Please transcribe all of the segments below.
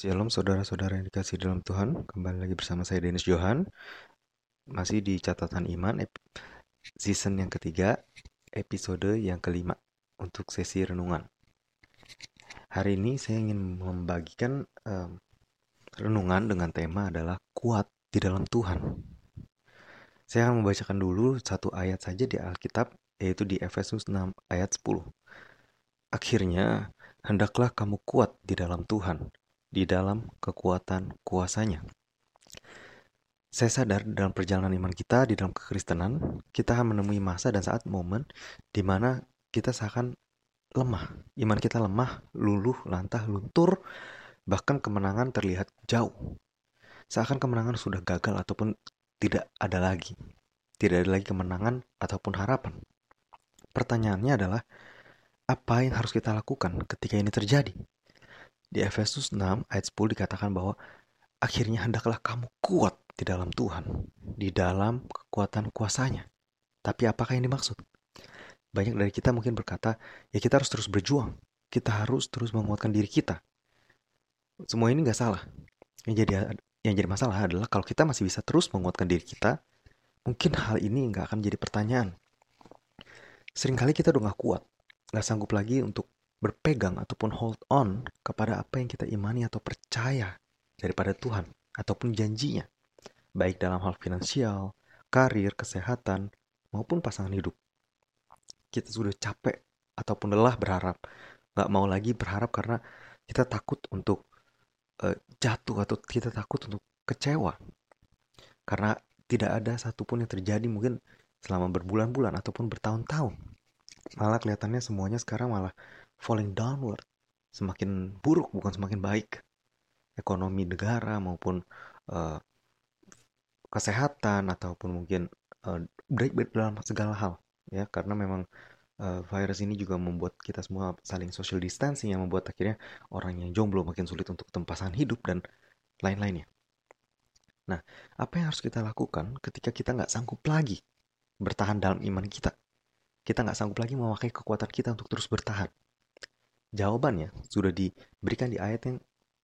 Shalom saudara-saudara yang dikasih dalam Tuhan. Kembali lagi bersama saya Dennis Johan. Masih di catatan iman Season yang ketiga Episode yang kelima Untuk sesi renungan. Hari ini saya ingin membagikan um, Renungan dengan tema adalah Kuat di dalam Tuhan. Saya akan membacakan dulu satu ayat saja di Alkitab Yaitu di Efesus 6 ayat 10 Akhirnya, hendaklah kamu kuat di dalam Tuhan di dalam kekuatan kuasanya. Saya sadar dalam perjalanan iman kita, di dalam kekristenan, kita akan menemui masa dan saat momen di mana kita seakan lemah. Iman kita lemah, luluh, lantah, luntur, bahkan kemenangan terlihat jauh. Seakan kemenangan sudah gagal ataupun tidak ada lagi. Tidak ada lagi kemenangan ataupun harapan. Pertanyaannya adalah, apa yang harus kita lakukan ketika ini terjadi? Di Efesus 6 ayat 10 dikatakan bahwa akhirnya hendaklah kamu kuat di dalam Tuhan, di dalam kekuatan kuasanya. Tapi apakah yang dimaksud? Banyak dari kita mungkin berkata, ya kita harus terus berjuang. Kita harus terus menguatkan diri kita. Semua ini nggak salah. Yang jadi yang jadi masalah adalah kalau kita masih bisa terus menguatkan diri kita, mungkin hal ini nggak akan jadi pertanyaan. Seringkali kita udah nggak kuat, nggak sanggup lagi untuk berpegang ataupun hold on kepada apa yang kita imani atau percaya daripada Tuhan ataupun janjinya, baik dalam hal finansial, karir, kesehatan, maupun pasangan hidup. Kita sudah capek ataupun lelah berharap, nggak mau lagi berharap karena kita takut untuk uh, jatuh atau kita takut untuk kecewa. Karena tidak ada satupun yang terjadi mungkin selama berbulan-bulan ataupun bertahun-tahun. Malah kelihatannya semuanya sekarang malah falling downward, semakin buruk bukan semakin baik. Ekonomi negara maupun uh, kesehatan ataupun mungkin uh, break dalam segala hal ya karena memang uh, virus ini juga membuat kita semua saling social distancing yang membuat akhirnya orang yang jomblo makin sulit untuk tempasan hidup dan lain-lainnya. Nah, apa yang harus kita lakukan ketika kita nggak sanggup lagi bertahan dalam iman kita? Kita nggak sanggup lagi memakai kekuatan kita untuk terus bertahan. Jawabannya sudah diberikan di ayat yang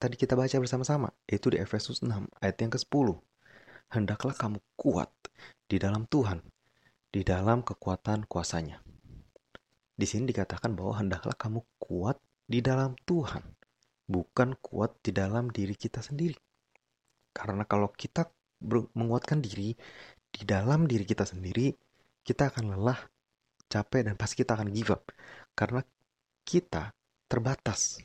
tadi kita baca bersama-sama, yaitu di Efesus 6 ayat yang ke-10. Hendaklah kamu kuat di dalam Tuhan, di dalam kekuatan kuasanya. Di sini dikatakan bahwa hendaklah kamu kuat di dalam Tuhan, bukan kuat di dalam diri kita sendiri. Karena kalau kita menguatkan diri di dalam diri kita sendiri, kita akan lelah, capek, dan pasti kita akan give up. Karena kita terbatas.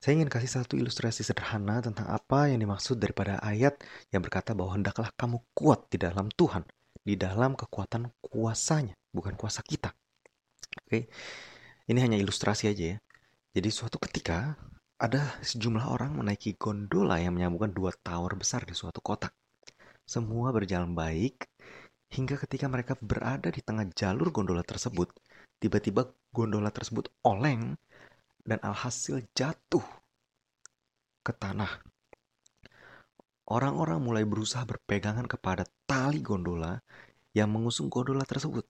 Saya ingin kasih satu ilustrasi sederhana tentang apa yang dimaksud daripada ayat yang berkata bahwa hendaklah kamu kuat di dalam Tuhan, di dalam kekuatan kuasanya, bukan kuasa kita. Oke, ini hanya ilustrasi aja ya. Jadi suatu ketika ada sejumlah orang menaiki gondola yang menyambungkan dua tower besar di suatu kota. Semua berjalan baik hingga ketika mereka berada di tengah jalur gondola tersebut, tiba-tiba gondola tersebut oleng dan alhasil jatuh ke tanah. Orang-orang mulai berusaha berpegangan kepada tali gondola yang mengusung gondola tersebut.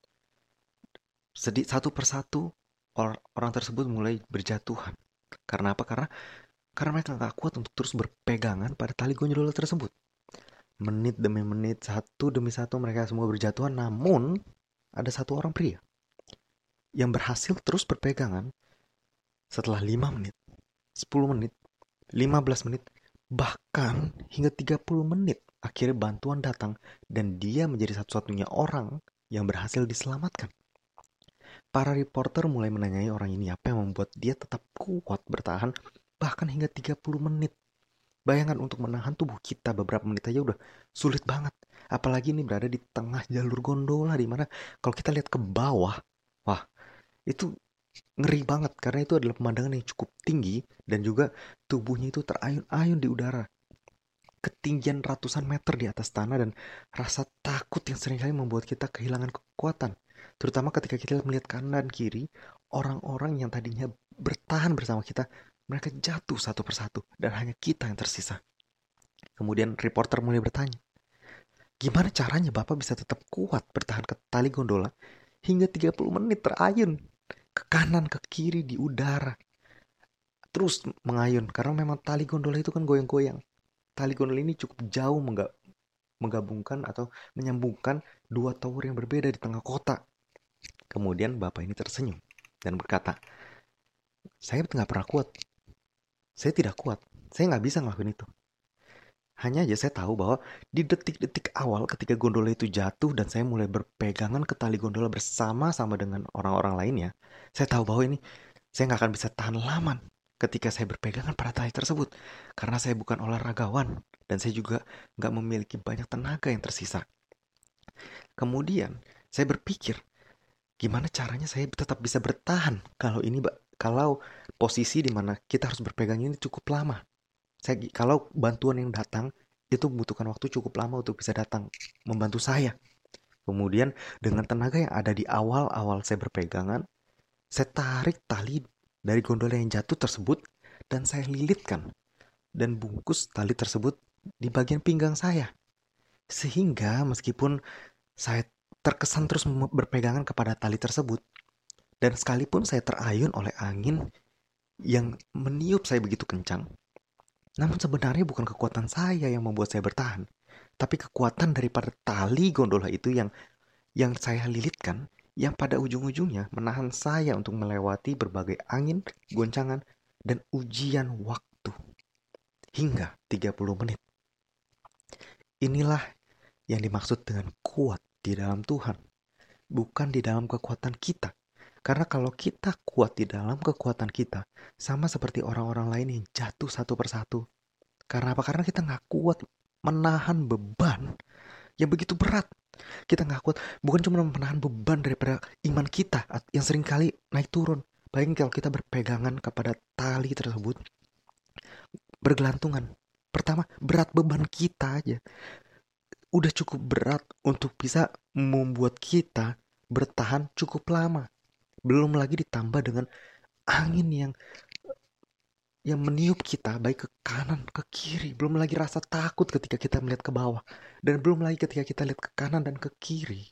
Sedih satu persatu orang tersebut mulai berjatuhan. Karena apa? Karena karena mereka nggak kuat untuk terus berpegangan pada tali gondola tersebut. Menit demi menit, satu demi satu mereka semua berjatuhan. Namun ada satu orang pria yang berhasil terus berpegangan setelah 5 menit, 10 menit, 15 menit, bahkan hingga 30 menit akhirnya bantuan datang dan dia menjadi satu-satunya orang yang berhasil diselamatkan. Para reporter mulai menanyai orang ini apa yang membuat dia tetap kuat bertahan bahkan hingga 30 menit. Bayangkan untuk menahan tubuh kita beberapa menit aja udah sulit banget. Apalagi ini berada di tengah jalur gondola di mana kalau kita lihat ke bawah, wah, itu ngeri banget karena itu adalah pemandangan yang cukup tinggi dan juga tubuhnya itu terayun-ayun di udara. Ketinggian ratusan meter di atas tanah dan rasa takut yang sering kali membuat kita kehilangan kekuatan. Terutama ketika kita melihat kanan dan kiri, orang-orang yang tadinya bertahan bersama kita, mereka jatuh satu persatu dan hanya kita yang tersisa. Kemudian reporter mulai bertanya, gimana caranya Bapak bisa tetap kuat bertahan ke tali gondola hingga 30 menit terayun ke kanan, ke kiri, di udara. terus mengayun karena memang tali gondola itu kan goyang-goyang. Tali gondola ini cukup jauh menggabungkan atau menyambungkan dua tower yang berbeda di tengah kota. Kemudian bapak ini tersenyum dan berkata, saya nggak pernah kuat. Saya tidak kuat. Saya nggak bisa ngelakuin itu. Hanya aja saya tahu bahwa di detik-detik awal ketika gondola itu jatuh dan saya mulai berpegangan ke tali gondola bersama-sama dengan orang-orang lainnya, saya tahu bahwa ini saya nggak akan bisa tahan lama ketika saya berpegangan pada tali tersebut. Karena saya bukan olahragawan dan saya juga nggak memiliki banyak tenaga yang tersisa. Kemudian saya berpikir, gimana caranya saya tetap bisa bertahan kalau ini kalau posisi di mana kita harus berpegang ini cukup lama. Saya, kalau bantuan yang datang itu membutuhkan waktu cukup lama untuk bisa datang membantu saya. Kemudian dengan tenaga yang ada di awal-awal saya berpegangan, saya tarik tali dari gondola yang jatuh tersebut dan saya lilitkan dan bungkus tali tersebut di bagian pinggang saya. Sehingga meskipun saya terkesan terus berpegangan kepada tali tersebut dan sekalipun saya terayun oleh angin yang meniup saya begitu kencang, namun sebenarnya bukan kekuatan saya yang membuat saya bertahan, tapi kekuatan daripada tali gondola itu yang yang saya lilitkan yang pada ujung-ujungnya menahan saya untuk melewati berbagai angin, goncangan, dan ujian waktu. Hingga 30 menit. Inilah yang dimaksud dengan kuat di dalam Tuhan. Bukan di dalam kekuatan kita. Karena kalau kita kuat di dalam kekuatan kita, sama seperti orang-orang lain yang jatuh satu persatu. Karena apa? Karena kita nggak kuat menahan beban yang begitu berat. Kita nggak kuat, bukan cuma menahan beban daripada iman kita yang sering kali naik turun. Bayangin kalau kita berpegangan kepada tali tersebut, bergelantungan. Pertama, berat beban kita aja. Udah cukup berat untuk bisa membuat kita bertahan cukup lama. Belum lagi ditambah dengan angin yang yang meniup kita baik ke kanan ke kiri. Belum lagi rasa takut ketika kita melihat ke bawah. Dan belum lagi ketika kita lihat ke kanan dan ke kiri.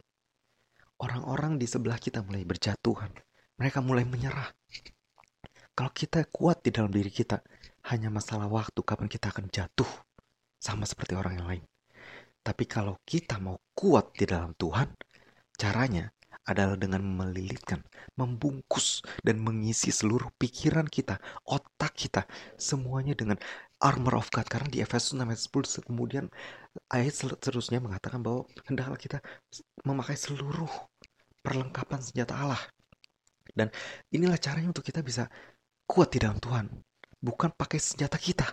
Orang-orang di sebelah kita mulai berjatuhan. Mereka mulai menyerah. Kalau kita kuat di dalam diri kita hanya masalah waktu kapan kita akan jatuh. Sama seperti orang yang lain. Tapi kalau kita mau kuat di dalam Tuhan caranya adalah dengan melilitkan, membungkus, dan mengisi seluruh pikiran kita, otak kita, semuanya dengan armor of God. Karena di Efesus 6 ayat 10 kemudian ayat seterusnya mengatakan bahwa hendaklah kita memakai seluruh perlengkapan senjata Allah. Dan inilah caranya untuk kita bisa kuat di dalam Tuhan. Bukan pakai senjata kita,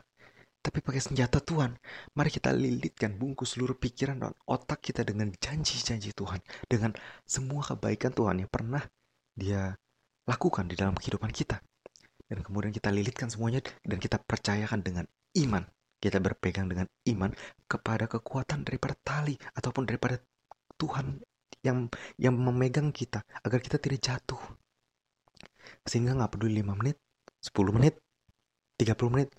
tapi pakai senjata Tuhan. Mari kita lilitkan bungkus seluruh pikiran dan otak kita dengan janji-janji Tuhan. Dengan semua kebaikan Tuhan yang pernah dia lakukan di dalam kehidupan kita. Dan kemudian kita lilitkan semuanya dan kita percayakan dengan iman. Kita berpegang dengan iman kepada kekuatan daripada tali ataupun daripada Tuhan yang yang memegang kita agar kita tidak jatuh. Sehingga nggak peduli 5 menit, 10 menit, 30 menit,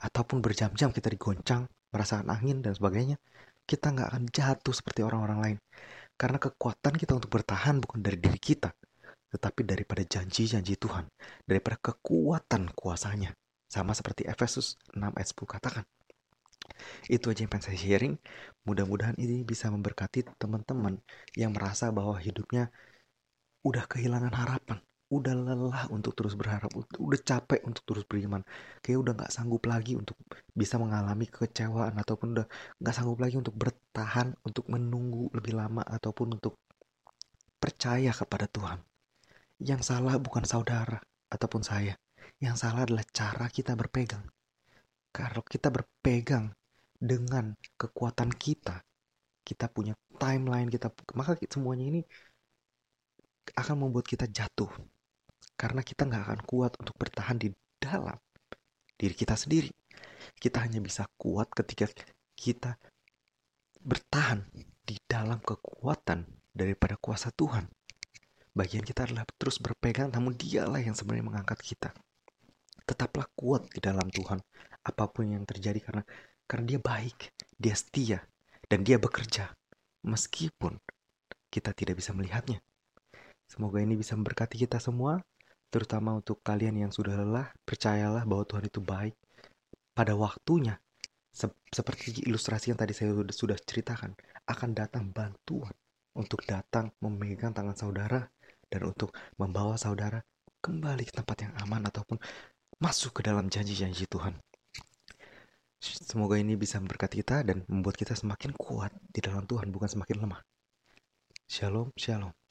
ataupun berjam-jam kita digoncang, merasakan angin dan sebagainya, kita nggak akan jatuh seperti orang-orang lain. Karena kekuatan kita untuk bertahan bukan dari diri kita, tetapi daripada janji-janji Tuhan, daripada kekuatan kuasanya. Sama seperti Efesus 6 ayat 10 katakan. Itu aja yang pengen saya sharing. Mudah-mudahan ini bisa memberkati teman-teman yang merasa bahwa hidupnya udah kehilangan harapan udah lelah untuk terus berharap, udah capek untuk terus beriman, kayak udah nggak sanggup lagi untuk bisa mengalami kekecewaan ataupun udah nggak sanggup lagi untuk bertahan, untuk menunggu lebih lama ataupun untuk percaya kepada Tuhan. Yang salah bukan saudara ataupun saya, yang salah adalah cara kita berpegang. Kalau kita berpegang dengan kekuatan kita, kita punya timeline kita, maka semuanya ini akan membuat kita jatuh karena kita nggak akan kuat untuk bertahan di dalam diri kita sendiri. Kita hanya bisa kuat ketika kita bertahan di dalam kekuatan daripada kuasa Tuhan. Bagian kita adalah terus berpegang, namun dialah yang sebenarnya mengangkat kita. Tetaplah kuat di dalam Tuhan, apa pun yang terjadi karena karena dia baik, dia setia, dan dia bekerja. Meskipun kita tidak bisa melihatnya. Semoga ini bisa memberkati kita semua. Terutama untuk kalian yang sudah lelah, percayalah bahwa Tuhan itu baik pada waktunya. Seperti ilustrasi yang tadi saya sudah ceritakan, akan datang bantuan untuk datang memegang tangan saudara dan untuk membawa saudara kembali ke tempat yang aman ataupun masuk ke dalam janji-janji Tuhan. Semoga ini bisa memberkati kita dan membuat kita semakin kuat di dalam Tuhan, bukan semakin lemah. Shalom, shalom.